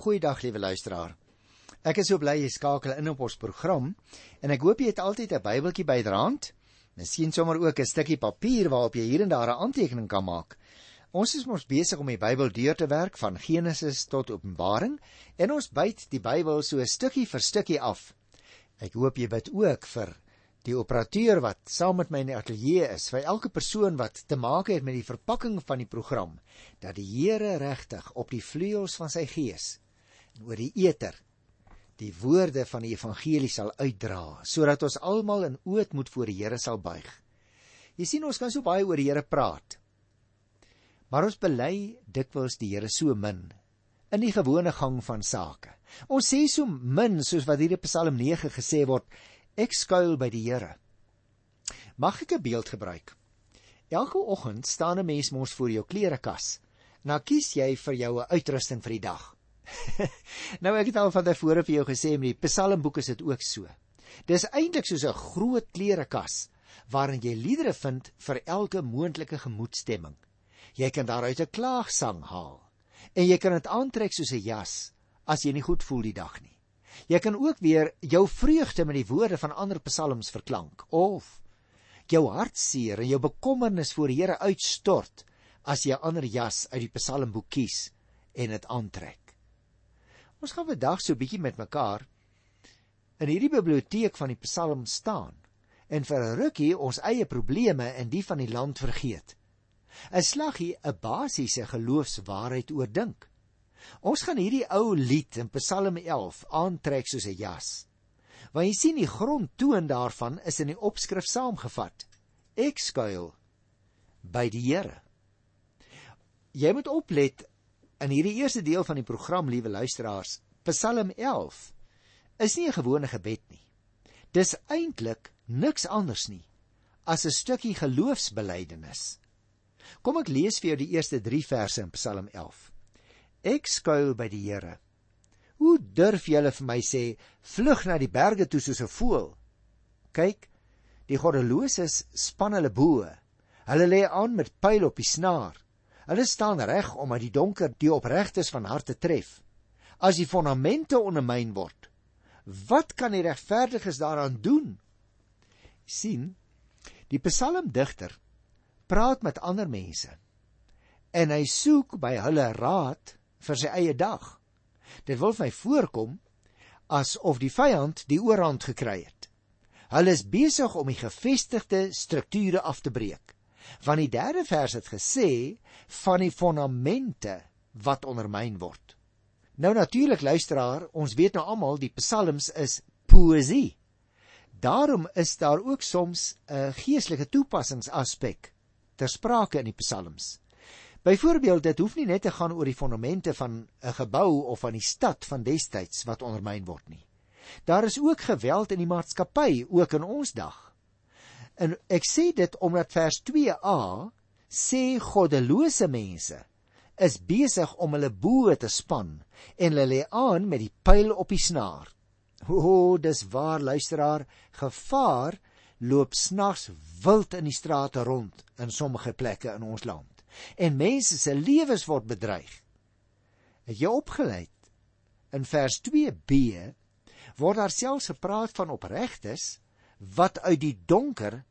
Goeiedag liewe luisteraar. Ek is so bly jy skakel in op ons program en ek hoop jy het altyd 'n Bybeltjie byderhand. Miskien sommer ook 'n stukkie papier waarop jy hier en daar 'n aantekening kan maak. Ons is mos besig om die Bybel deur te werk van Genesis tot Openbaring en ons byt die Bybel so stukkie vir stukkie af. Ek hoop jy bid ook vir die operateur wat saam met my in die ateljee is, vir elke persoon wat te maak het met die verpakking van die program, dat die Here regtig op die vleuels van sy gees en oor die eter die woorde van die evangelie sal uitdra sodat ons almal in ootmoed voor die Here sal buig. Jy sien ons kan so baie oor die Here praat. Maar ons bely dikwels die Here so min in die gewone gang van sake. Ons sê so min soos wat hier in Psalm 9 gesê word, ek skuil by die Here. Mag ek 'n beeld gebruik? Elke oggend staan 'n mens mos voor jou klerekas. Nou kies jy vir jou 'n uitrusting vir die dag. nou ek het al van tevore vir jou gesê met die Psalmboek is dit ook so. Dis eintlik soos 'n groot klerekas waarin jy liedere vind vir elke moontlike gemoedstemming. Jy kan daaruit 'n klaagsang haal en jy kan dit aantrek soos 'n jas as jy nie goed voel die dag nie. Jy kan ook weer jou vreugde met die woorde van ander psalms verklank of jou hartseer en jou bekommernis voor die Here uitstort as jy 'n ander jas uit die psalmboek kies en dit aantrek. Ons gaan vandag so 'n bietjie met mekaar in hierdie biblioteek van die Psalm staan en vir 'n rukkie ons eie probleme en die van die land vergeet. 'n Slaggie 'n basiese geloofswaarheid oordink. Ons gaan hierdie ou lied in Psalm 11 aantrek soos 'n jas. Want jy sien die grondtoon daarvan is in die opskrif saamgevat. Ek skuil by die Here. Jy moet oplet In hierdie eerste deel van die program, liewe luisteraars, Psalm 11 is nie 'n gewone gebed nie. Dis eintlik niks anders nie as 'n stukkie geloofsbelijdenis. Kom ek lees vir jou die eerste 3 verse in Psalm 11. Ek skuil by die Here. Hoe durf julle vir my sê vlug na die berge toe soos 'n voël? Kyk, die goddeloses span hulle bo. Hulle lê aan met pyl op die snaar. Hulle staan reg om uit die donker die opregtes van harte tref. As die fondamente ondermyn word, wat kan die regverdiges daaraan doen? sien, die psalmdigter praat met ander mense en hy soek by hulle raad vir sy eie dag. Dit wil my voorkom asof die vyand die oorhand gekry het. Hulle is besig om die gevestigde strukture af te breek. Want die derde vers het gesê van die fondamente wat ondermyn word. Nou natuurlik luisteraar, ons weet nou almal die psalms is poesie. Daarom is daar ook soms 'n geestelike toepassingsaspek ter sprake in die psalms. Byvoorbeeld, dit hoef nie net te gaan oor die fondamente van 'n gebou of van die stad van destyds wat ondermyn word nie. Daar is ook geweld in die maatskappy, ook in ons dag. En ek sê dit omdat vers 2a sê goddelose mense is besig om hulle boë te span en hulle lê aan met die pyl op die snaar. O, dis waar luisteraar, gevaar loop snags wild in die strate rond in sommige plekke in ons land. En mense se lewens word bedreig. Het jy opgeleid? In vers 2b word daar selfs gepraat van opregtes wat uit die donker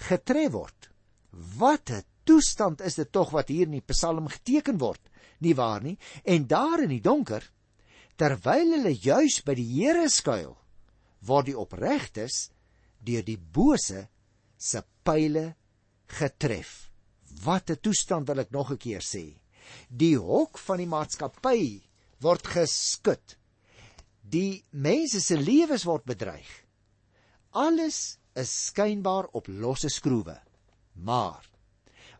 getref word. Wat 'n toestand is dit tog wat hier in die Psalm geteken word, nie waar nie? En daar in die donker, terwyl hulle juis by die Here skuil, word die opregtes deur die bose se pile getref. Wat 'n toestand wil ek nog 'n keer sê. Die hok van die maatskappy word geskit. Die mense se lewens word bedreig. Alles is skynbaar op losse skroewe. Maar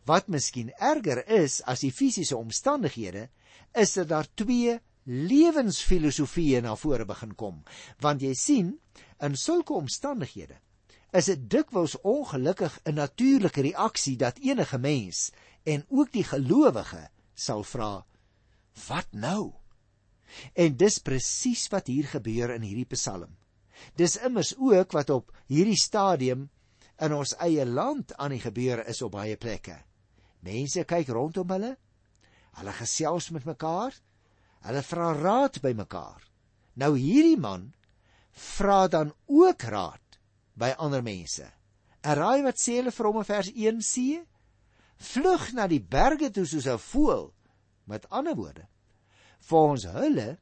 wat miskien erger is as die fisiese omstandighede, is dat daar twee lewensfilosofieë na vore begin kom. Want jy sien, in sulke omstandighede is dit dikwels ongelukkig 'n natuurlike reaksie dat enige mens en ook die gelowige sal vra: "Wat nou?" En dis presies wat hier gebeur in hierdie Psalm. Dis immers ook wat op hierdie stadium in ons eie land aan die gebeur is op baie plekke. Mense kyk rondom hulle. Hulle gesels met mekaar. Hulle vra raad by mekaar. Nou hierdie man vra dan ook raad by ander mense. En raai wat sê hulle vir hom in vers 1c? Vlug na die berge toe soos 'n voël. Met ander woorde, vir ons hulle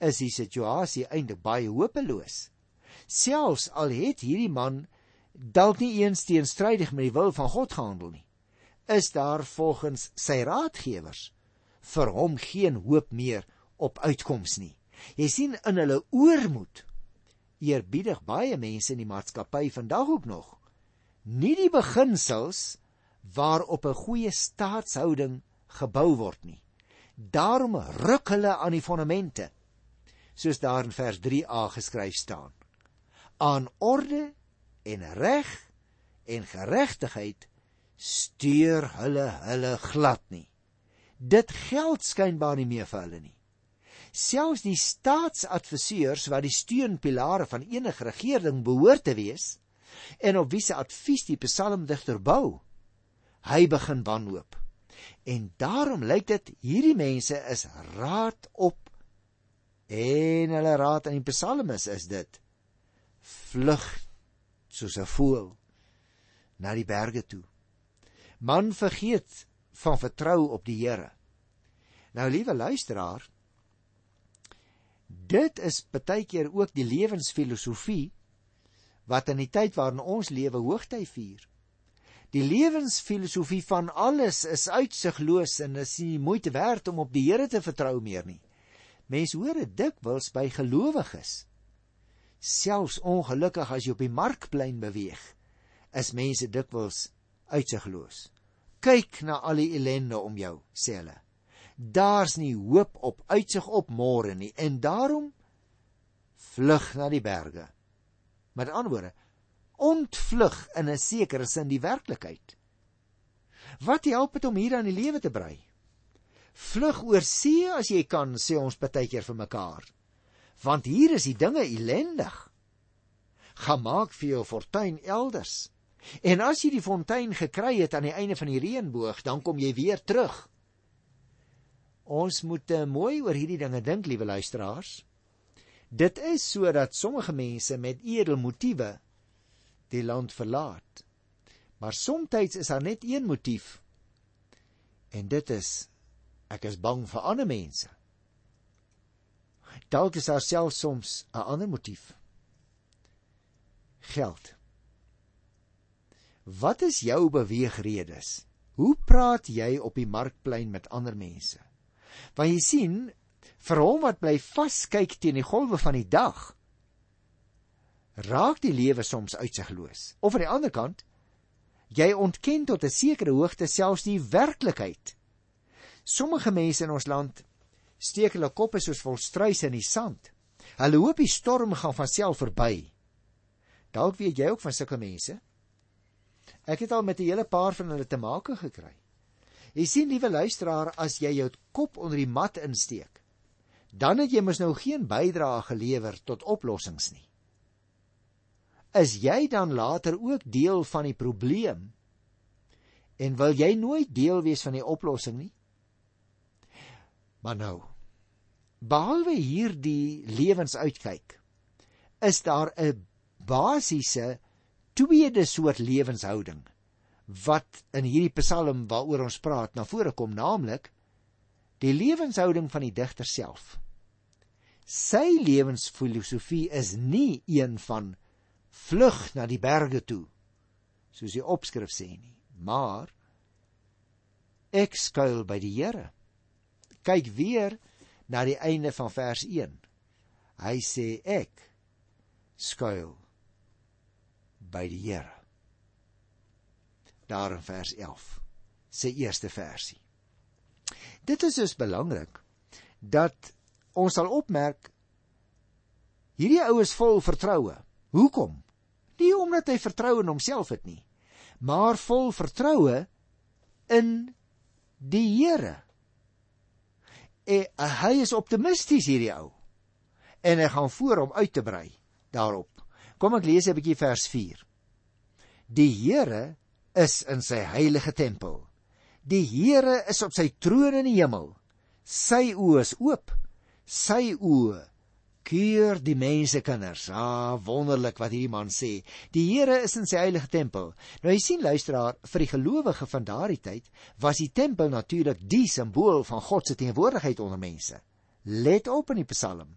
is die situasie eintlik baie hopeloos. Selfs al het hierdie man dalk nie eens teenstrydig met die wil van God gehandel nie, is daar volgens sy raadgewers vir hom geen hoop meer op uitkoms nie. Jy sien in hulle oormoed eerbiedig baie mense in die maatskappy vandag ook nog nie die beginsels waarop 'n goeie staatshouding gebou word nie. Daarom ruk hulle aan die fondamente soos daar in vers 3a geskryf staan. Aan orde en reg en geregtigheid steur hulle hulle glad nie. Dit geld skynbaar nie meer vir hulle nie. Selfs die staatsadviseurs wat die steunpilare van enige regering behoort te wees en op wie se advies die psalmdigter bou, hy begin wanhoop. En daarom lyk dit hierdie mense is raad op en hulle raad aan die psalmes is dit vlug soos 'n voël na die berge toe. Man vergeet van vertrou op die Here. Nou liewe luisteraar, dit is baie keer ook die lewensfilosofie wat in die tyd waarin ons lewe hoogtyd vier. Die lewensfilosofie van alles is uitsigloos en is nie moeite werd om op die Here te vertrou meer nie. Mense hoor dit dikwels by gelowiges. Selfs ongelukkig as jy op die markplein beweeg, is mense dikwels uitsigloos. Kyk na al die ellende om jou, sê hulle. Daar's nie hoop op uitsig op môre nie en daarom vlug na die berge. Met ander woorde, ontvlug in 'n sekere sin die werklikheid. Wat help dit om hier aan die lewe te brei? Vlug oor see as jy kan, sê ons baie keer vir mekaar. Want hier is die dinge ellendig. Gaan maak vir jou fortuin elders. En as jy die fontein gekry het aan die einde van die reënboog, dan kom jy weer terug. Ons moet uh, mooi oor hierdie dinge dink, liewe luisteraars. Dit is sodat sommige mense met edel motiewe die land verlaat. Maar soms is daar net een motief. En dit is Ek is bang vir ander mense. Dalk is daar self soms 'n ander motief. Geld. Wat is jou beweegredes? Hoe praat jy op die markplein met ander mense? Want jy sien, vir hom wat bly vaskyk teen die golwe van die dag, raak die lewe soms uitsigloos. Of aan die ander kant, jy ontken tot 'n sekere hoogte selfs die werklikheid Sommige mense in ons land steek hulle koppe soos vol struise in die sand. Hulle hoop die storm gaan van self verby. Dalk weet jy ook van sulke mense. Ek het al met 'n hele paar van hulle te make gekry. Jy sien, liewe luisteraar, as jy jou kop onder die mat insteek, dan het jy mos nou geen bydrae gelewer tot oplossings nie. Is jy dan later ook deel van die probleem? En wil jy nooit deel wees van die oplossing nie? Maar nou, behalwe hierdie lewensuitkyk, is daar 'n basiese tweede soort lewenshouding wat in hierdie Psalm waaroor ons praat na vore kom, naamlik die lewenshouding van die digter self. Sy lewensfilosofie is nie een van vlug na die berge toe, soos die opskrif sê nie, maar ek skuil by die Here kyk weer na die einde van vers 1. Hy sê ek skuil by die Here. Daar in vers 11 se eerste versie. Dit is dus belangrik dat ons sal opmerk hierdie ou is vol vertroue. Hoekom? Nie omdat hy vertrou in homself het nie, maar vol vertroue in die Here en hy is optimisties hierdie ou. En hy gaan voor om uit te brei daarop. Kom ek lees 'n bietjie vers 4. Die Here is in sy heilige tempel. Die Here is op sy troon in die hemel. Sy oë is oop. Sy oë keur die mense kinders. Ah, wonderlik wat hierdie man sê. Die Here is in sy heilige tempel. Nou jy sien luisteraar, vir die gelowige van daardie tyd was die tempel natuurlik die simbool van God se teenwoordigheid onder mense. Let op in die Psalm.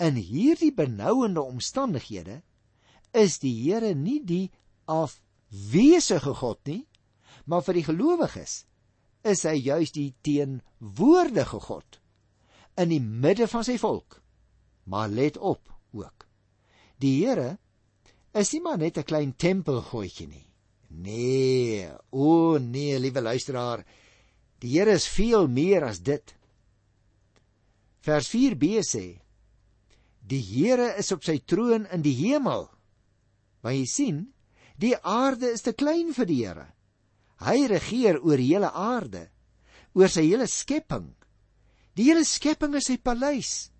In hierdie benouende omstandighede is die Here nie die afwesige God nie, maar vir die gelowiges is hy juis die teenwoordige God in die midde van sy volk. Maar let op ook. Die Here is nie maar net 'n klein tempelgoetjie nie. Nee, o nee, liewe luisteraar, die Here is veel meer as dit. Vers 4b sê: Die Here is op sy troon in die hemel. Want jy sien, die aarde is te klein vir die Here. Hy regeer oor die hele aarde, oor sy hele skepping. Die hele skepping is sy paleis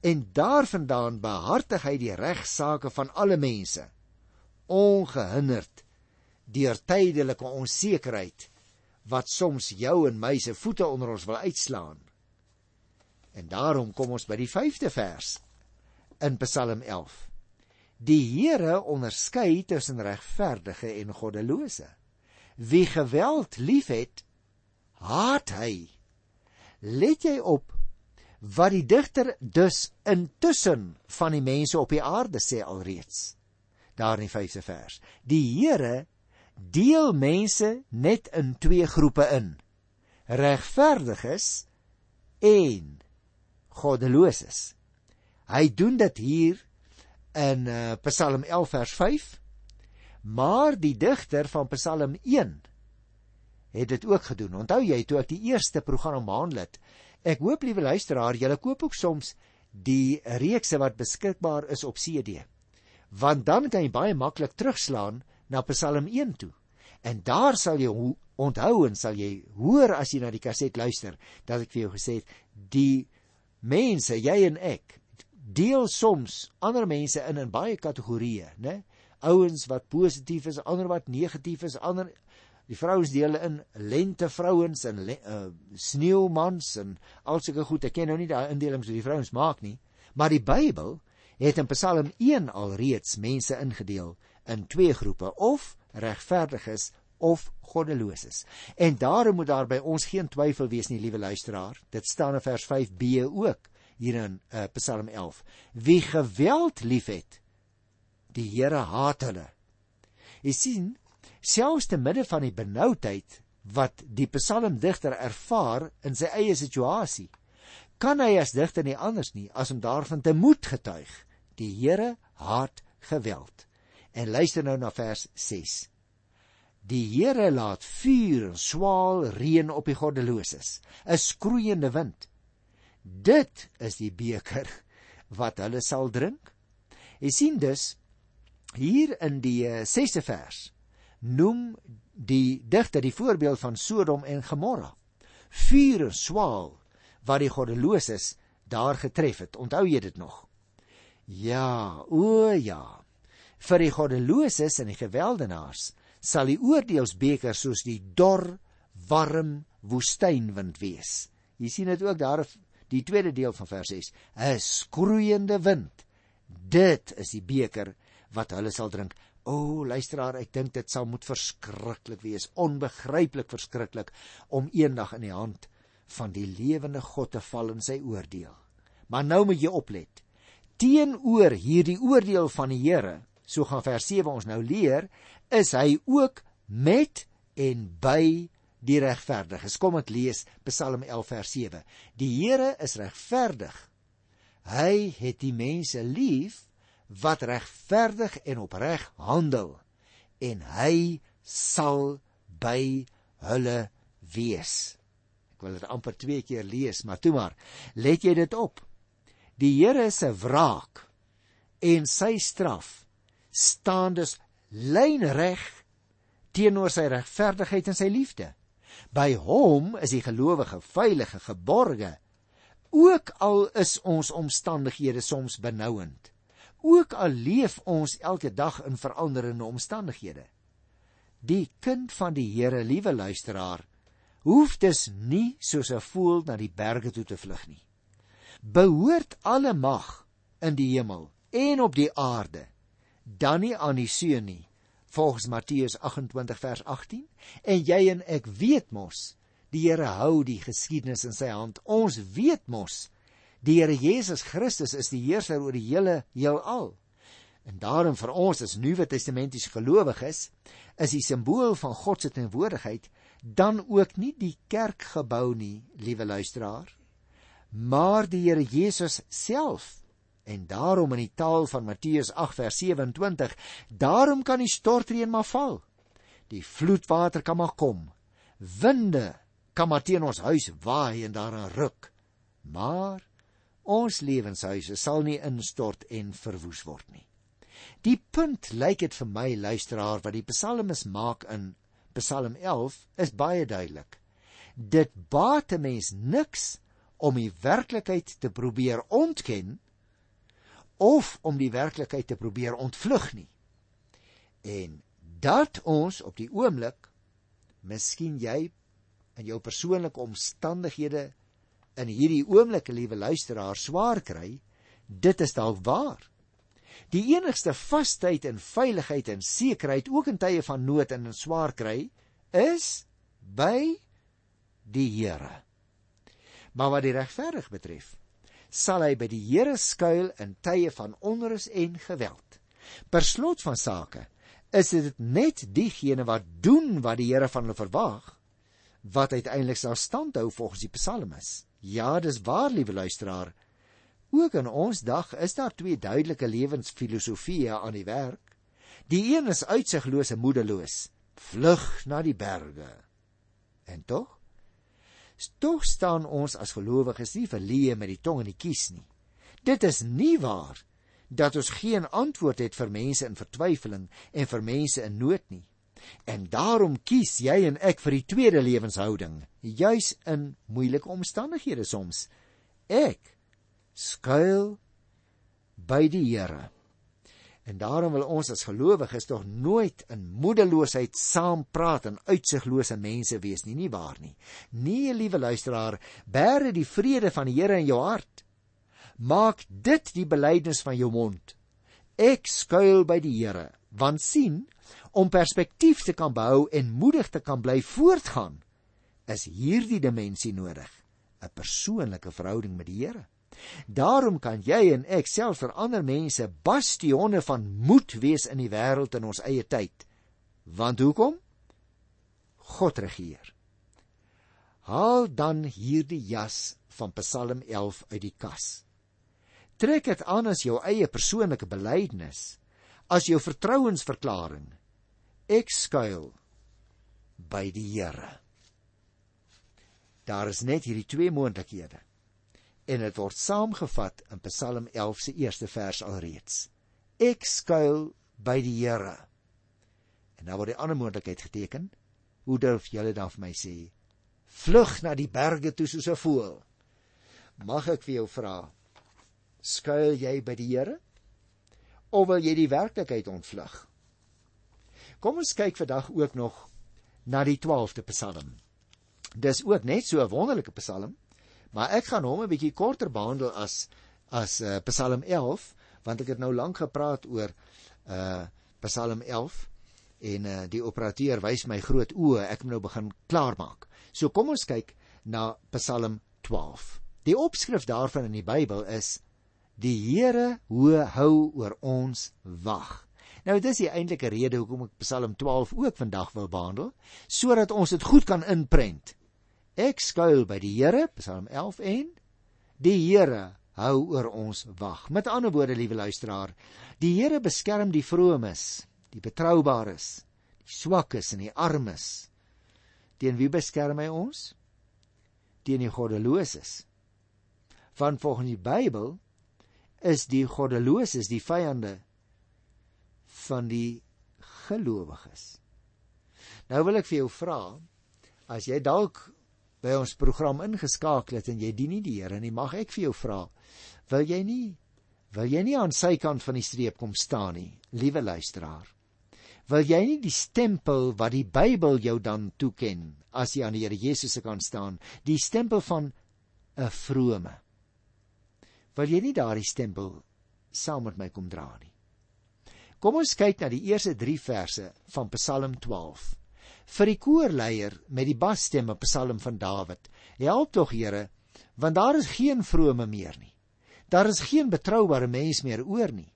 en daarvandaan behartig hy die regsaake van alle mense ongehinderd deur tydelike onsekerheid wat soms jou en my se voete onder ons wil uitslaan. En daarom kom ons by die 5de vers in Psalm 11 Die Here onderskei tussen regverdige en goddelose. Wie geweld liefhet haat hy. Let jy op wat die digter dus intussen van die mense op die aarde sê alreeds. Daar in die 5de vers. Die Here deel mense net in twee groepe in. Regverdiges en goddeloses. Hy doen dit hier in uh, Psalm 11 vers 5. Maar die digter van Psalm 1 het dit ook gedoen. Onthou jy toe ek die eerste program behandel het, Ek hoop liewe luisteraar, julle koop ook soms die reekse wat beskikbaar is op CD. Want dan kan jy baie maklik terugslaan na Psalm 1 toe. En daar sal jy onthou en sal jy hoor as jy na die kaset luister dat ek vir jou gesê het die mense, jy en ek, deel soms ander mense in in baie kategorieë, né? Ouens wat positief is, ander wat negatief is, ander Die vrouens deel in lente vrouens en le, uh, sneeumans en al sulke goed. Ek ken nou nie daai indelings wat die vrouens maak nie, maar die Bybel het in Psalm 1 alreeds mense ingedeel in twee groepe of regverdiges of goddeloses. En daarom moet daar by ons geen twyfel wees nie, liewe luisteraar. Dit staan in vers 5b ook hier in uh, Psalm 11. Wie geweld liefhet, die Here haat hulle. Jy sien, selfs te midde van die benoudheid wat die psalmdigter ervaar in sy eie situasie kan hy as digter nie anders nie as om daarvan te moed getuig. Die Here haat geweld. En luister nou na vers 6 die Here laat vuur en swaal reën op die goddeloses 'n skroeiende wind. Dit is die beker wat hulle sal drink. Jy sien dus hier in die 6de eh, vers noem die digter die voorbeeld van Sodom en Gomorra. Vuur en swaal wat die goddeloses daar getref het. Onthou jy dit nog? Ja, o ja. Vir die goddeloses en die geweldenaars sal die oordeelsbeker soos die dor, warm woestynwind wees. Jy sien dit ook daar die tweede deel van vers 6. 'n Skroeiende wind. Dit is die beker wat hulle sal drink. O, oh, luisteraar, ek dink dit sal moet verskriklik wees, onbegryplik verskriklik om eendag in die hand van die lewende God te val in sy oordeel. Maar nou moet jy oplet. Teenoor hierdie oordeel van die Here, so gaan vers 7 ons nou leer, is hy ook met en by die regverdiges. Kom ek lees Psalm 11 vers 7. Die Here is regverdig. Hy het die mense lief wat regverdig en opreg handel en hy sal by hulle wees. Ek wil dit amper twee keer lees, maar toe maar, let jy dit op. Die Here se wraak en sy straf staan dus lynreg teenoor sy regverdigheid en sy liefde. By hom is die gelowige veilige geborge, ook al is ons omstandighede soms benouend ook al leef ons elke dag in veranderende omstandighede. Die kind van die Here, liewe luisteraar, hoef dus nie soos 'n voël na die berge toe te vlug nie. Behoort alle mag in die hemel en op die aarde dan nie aan die seun nie volgens Matteus 28 vers 18 en jy en ek weet mos die Here hou die geskiedenis in sy hand ons weet mos die Here Jesus Christus is die heerser oor die hele heelal en daarom vir ons as Nuwe Testamentiese gelowiges is die simbool van God se teenwoordigheid dan ook nie die kerkgebou nie liewe luisteraar maar die Here Jesus self En daarom in die taal van Matteus 8 vers 27, daarom kan die stortreën maar val. Die vloedwater kan maar kom. Winde kan maar teen ons huis waai en daarin ruk. Maar ons lewenshuise sal nie instort en verwoes word nie. Die punt lyk dit vir my luisteraar wat die psalmis maak in Psalm 11 is baie duidelik. Dit baat 'n mens niks om die werklikheid te probeer ontken of om die werklikheid te probeer ontvlug nie. En dat ons op die oomblik miskien jy in jou persoonlike omstandighede in hierdie oomblik, liewe luisteraar, swaar kry, dit is dalk waar. Die enigste vasheid en veiligheid en sekerheid ook in tye van nood en in swaar kry is by die Here. Maar wat die regverdig betref, sal hy by die Here skuil in tye van onrus en geweld. Per slot van sake is dit net diegene wat doen wat die Here van hulle verwag wat uiteindelik sal standhou volgens die psalmes. Ja, dis waar, liewe luisteraar. Ook in ons dag is daar twee duidelike lewensfilosofieë aan die werk. Die een is uitsiglose moedeloos, vlug na die berge. En tog Tog staan ons as gelowiges nie verleë met die tong in die kies nie. Dit is nie waar dat ons geen antwoord het vir mense in vertwyfeling en vir mense in nood nie. En daarom kies jy en ek vir die tweede lewenshouding, juis in moeilike omstandighede soms. Ek skuil by die Here. En daarom wil ons as gelowiges tog nooit in moedeloosheid saam praat en uitsiglose mense wees nie, nie waar nie. Nee, liewe luisteraar, bære die vrede van die Here in jou hart. Maak dit die belydenis van jou mond. Ek skuil by die Here, want sien, om perspektief te kan behou en moedig te kan bly voortgaan, is hierdie dimensie nodig, 'n persoonlike verhouding met die Here. Daarom kan jy en ek self vir ander mense bastionne van moed wees in die wêreld in ons eie tyd. Want hoekom? God regeer. Haal dan hierdie jas van Psalm 11 uit die kas. Trek dit aan as jou eie persoonlike belydenis, as jou vertrouensverklaring. Ek skuil by die Here. Daar is net hierdie twee moontlikhede en dit word saamgevat in Psalm 11 se eerste vers alreeds. Ek skuil by die Here. En nou word die ander moontlikheid geteken. Hoe durf julle dan vir my sê? Vlug na die berge toe soos 'n voël. Mag ek vir jou vra? Skuil jy by die Here? Of wil jy die werklikheid ontvlug? Kom ons kyk vandag ook nog na die 12de Psalm. Dis ook net so 'n wonderlike Psalm Maar ek gaan hom 'n bietjie korter behandel as as uh, Psalm 11 want ek het nou lank gepraat oor uh Psalm 11 en uh, die operateur wys my groot oë ek moet nou begin klaarmaak. So kom ons kyk na Psalm 12. Die opskrif daarvan in die Bybel is die Here hou oor ons wag. Nou dis die eintlike rede hoekom ek Psalm 12 ook vandag wil behandel sodat ons dit goed kan inprent Ek skuil by die Here, Psalm 11 en die Here hou oor ons wag. Met ander woorde, liewe luisteraar, die Here beskerm die vromes, die betroubaares, die swakkes en die armes. Teen wie beskerm hy ons? Teen die goddeloses. Van volgens die Bybel is die goddeloses die vyande van die gelowiges. Nou wil ek vir jou vra, as jy dalk by ons program ingeskakel het en jy dien nie die Here nie, mag ek vir jou vra, wil jy nie wil jy nie aan sy kant van die streep kom staan nie, liewe luisteraar? wil jy nie die stempel wat die Bybel jou dan toeken as jy aan die Here Jesus se kant staan, die stempel van 'n vrome. Wil jy nie daardie stempel saam met my kom dra nie? Kom ons kyk na die eerste 3 verse van Psalm 12. Vir die koorleier met die basstem op Psalm van Dawid. Help tog Here, want daar is geen vrome meer nie. Daar is geen betroubare mens meer oor nie.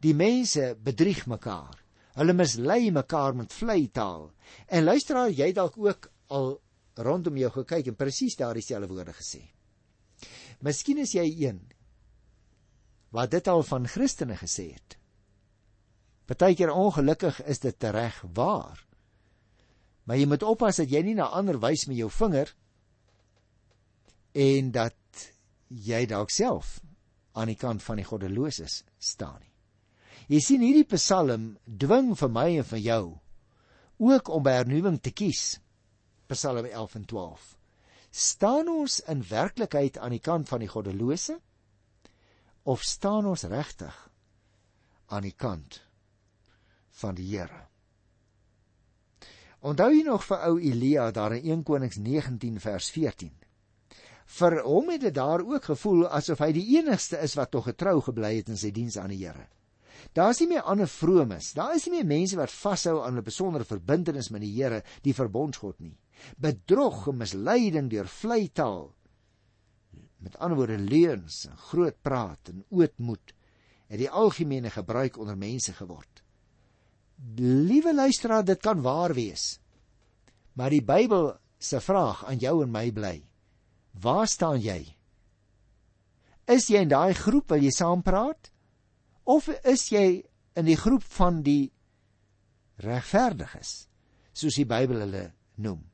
Die mense bedrieg mekaar. Hulle mislei mekaar met vlei taal. En luisteraar, jy dalk ook al rondom jou gekyk en presies daardie selfde woorde gesê. Miskien is jy een wat dit al van Christene gesê het. Partykeer ongelukkig is dit reg waar. Maar jy moet oppas dat jy nie na ander wys met jou vinger en dat jy dalk self aan die kant van die goddeloses staan nie. Jy sien hierdie Psalm dwing vir my en vir jou ook om by hernuwing te kies. Psalm 11 en 12. Staan ons in werklikheid aan die kant van die goddelose of staan ons regtig aan die kant van die Here? Onthou jy nog vir ou Elia daar in 1 Konings 19 vers 14? Vir hom het dit daar ook gevoel asof hy die enigste is wat tog getrou gebly het in sy diens aan die Here. Daar is nie meer ander vromes, daar is nie meer mense wat vashou aan 'n besondere verbintenis met die Here, die verbondsgod nie. Bedrog en misleiding deur vlei taal. Met ander woorde leuns en groot praat en ootmoed het die algemene gebruik onder mense geword. Liewe luisteraar, dit kan waar wees. Maar die Bybel se vraag aan jou en my bly: Waar staan jy? Is jy in daai groep wil jy saam praat? Of is jy in die groep van die regverdiges, soos die Bybel hulle noem?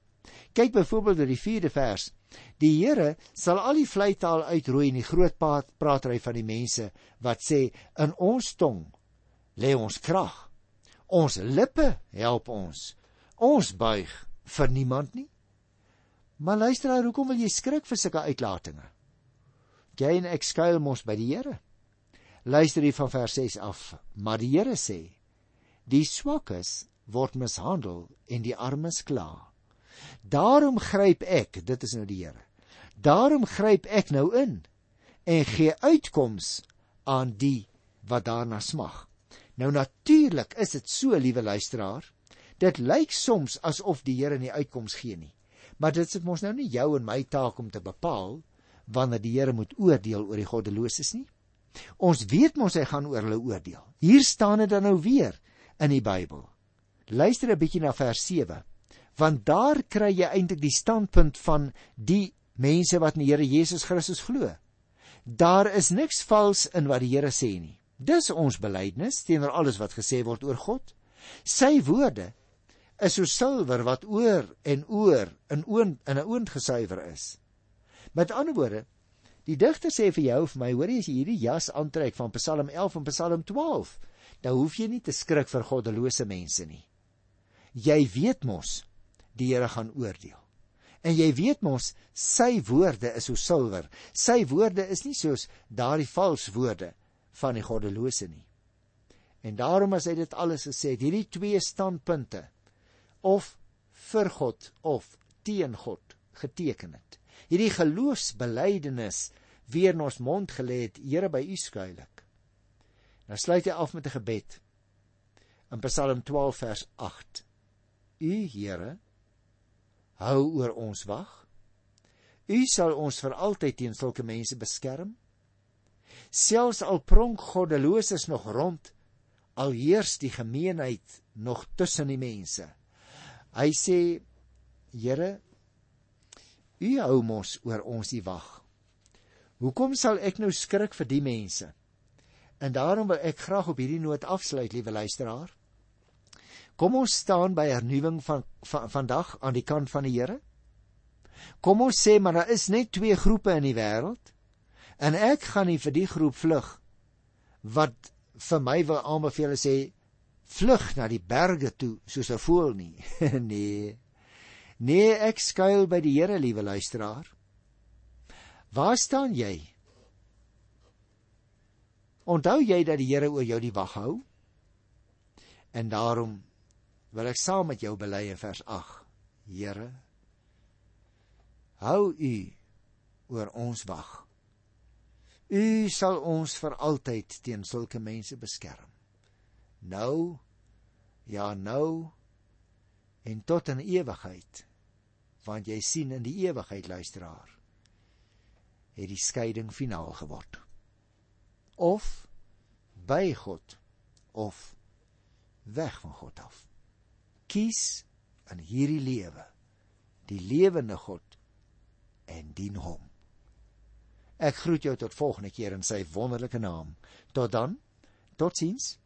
Kyk byvoorbeeld na die 4de vers. Die Here sal al die vleitaal uitroei in die groot praatry van die mense wat sê in ons tong lê ons krag. Ons lippe help ons. Ons buig vir niemand nie. Maar luister nou, hoekom wil jy skrik vir sulke uitlatings? Jy en ek skuil mos by die Here. Luister hier van vers 6 af. Maar die Here sê: Die swakkes word mishandel en die armes kla. Daarom gryp ek, dit is nou die Here. Daarom gryp ek nou in en gee uitkoms aan die wat daarna smag. Nou natuurlik is dit so, liewe luisteraar. Dit lyk soms asof die Here nie uitkoms gee nie. Maar dit is mos nou nie jou en my taak om te bepaal wanneer die Here moet oordeel oor die goddeloses nie. Ons weet mos hy gaan oor hulle oordeel. Hier staan dit dan nou weer in die Bybel. Luister 'n bietjie na vers 7. Want daar kry jy eintlik die standpunt van die mense wat in die Here Jesus Christus glo. Daar is niks vals in wat die Here sê nie. Dis ons belydenis teenoor alles wat gesê word oor God. Sy woorde is so silwer wat oor en oor in oond in 'n oond gesuiwer is. Met ander woorde, die digter sê vir jou of my, hoor jy as jy hierdie jas aantrek van Psalm 11 en Psalm 12, dan hoef jy nie te skrik vir goddelose mense nie. Jy weet mos die Here gaan oordeel. En jy weet mos sy woorde is so silwer. Sy woorde is nie soos daardie vals woorde van die goddelose nie. En daarom as hy dit alles gesê het, hierdie twee standpunte of vir God of teen God geteken het. Hierdie geloofsbelydenis weer in ons mond gelê het, Here by U skuil ek. Nou sluit hy af met 'n gebed. In Psalm 12 vers 8. U Here hou oor ons wag. U sal ons vir altyd teen sulke mense beskerm. Selfs al pronk goddeloses nog rond al heers die gemeenheid nog tussen die mense. Hy sê Here u hou mos oor ons die wag. Hoekom sal ek nou skrik vir die mense? En daarom wil ek graag op hierdie noot afsluit liewe luisteraar kom ons staan by hernuwing van, van vandag aan die kant van die Here kom ons sê maar daar is net twee groepe in die wêreld En ek gaan nie vir die groep vlug wat vir my wil aanbeveel sê vlug na die berge toe soos 'n voël nie. nee. Nee, ek skuil by die Here, liewe luisteraar. Waar staan jy? Onthou jy dat die Here oor jou die wag hou? En daarom wil ek saam met jou bely in vers 8. Here, hou U oor ons wag. U sal ons vir altyd teen sulke mense beskerm. Nou ja nou en tot in ewigheid want jy sien in die ewigheid luisteraar het die skeiding finaal geword of by God of weg van God af kies in hierdie lewe die lewende God en dien hom. Ek groet jou tot volgende keer in sy wonderlike naam. Tot dan. Totsiens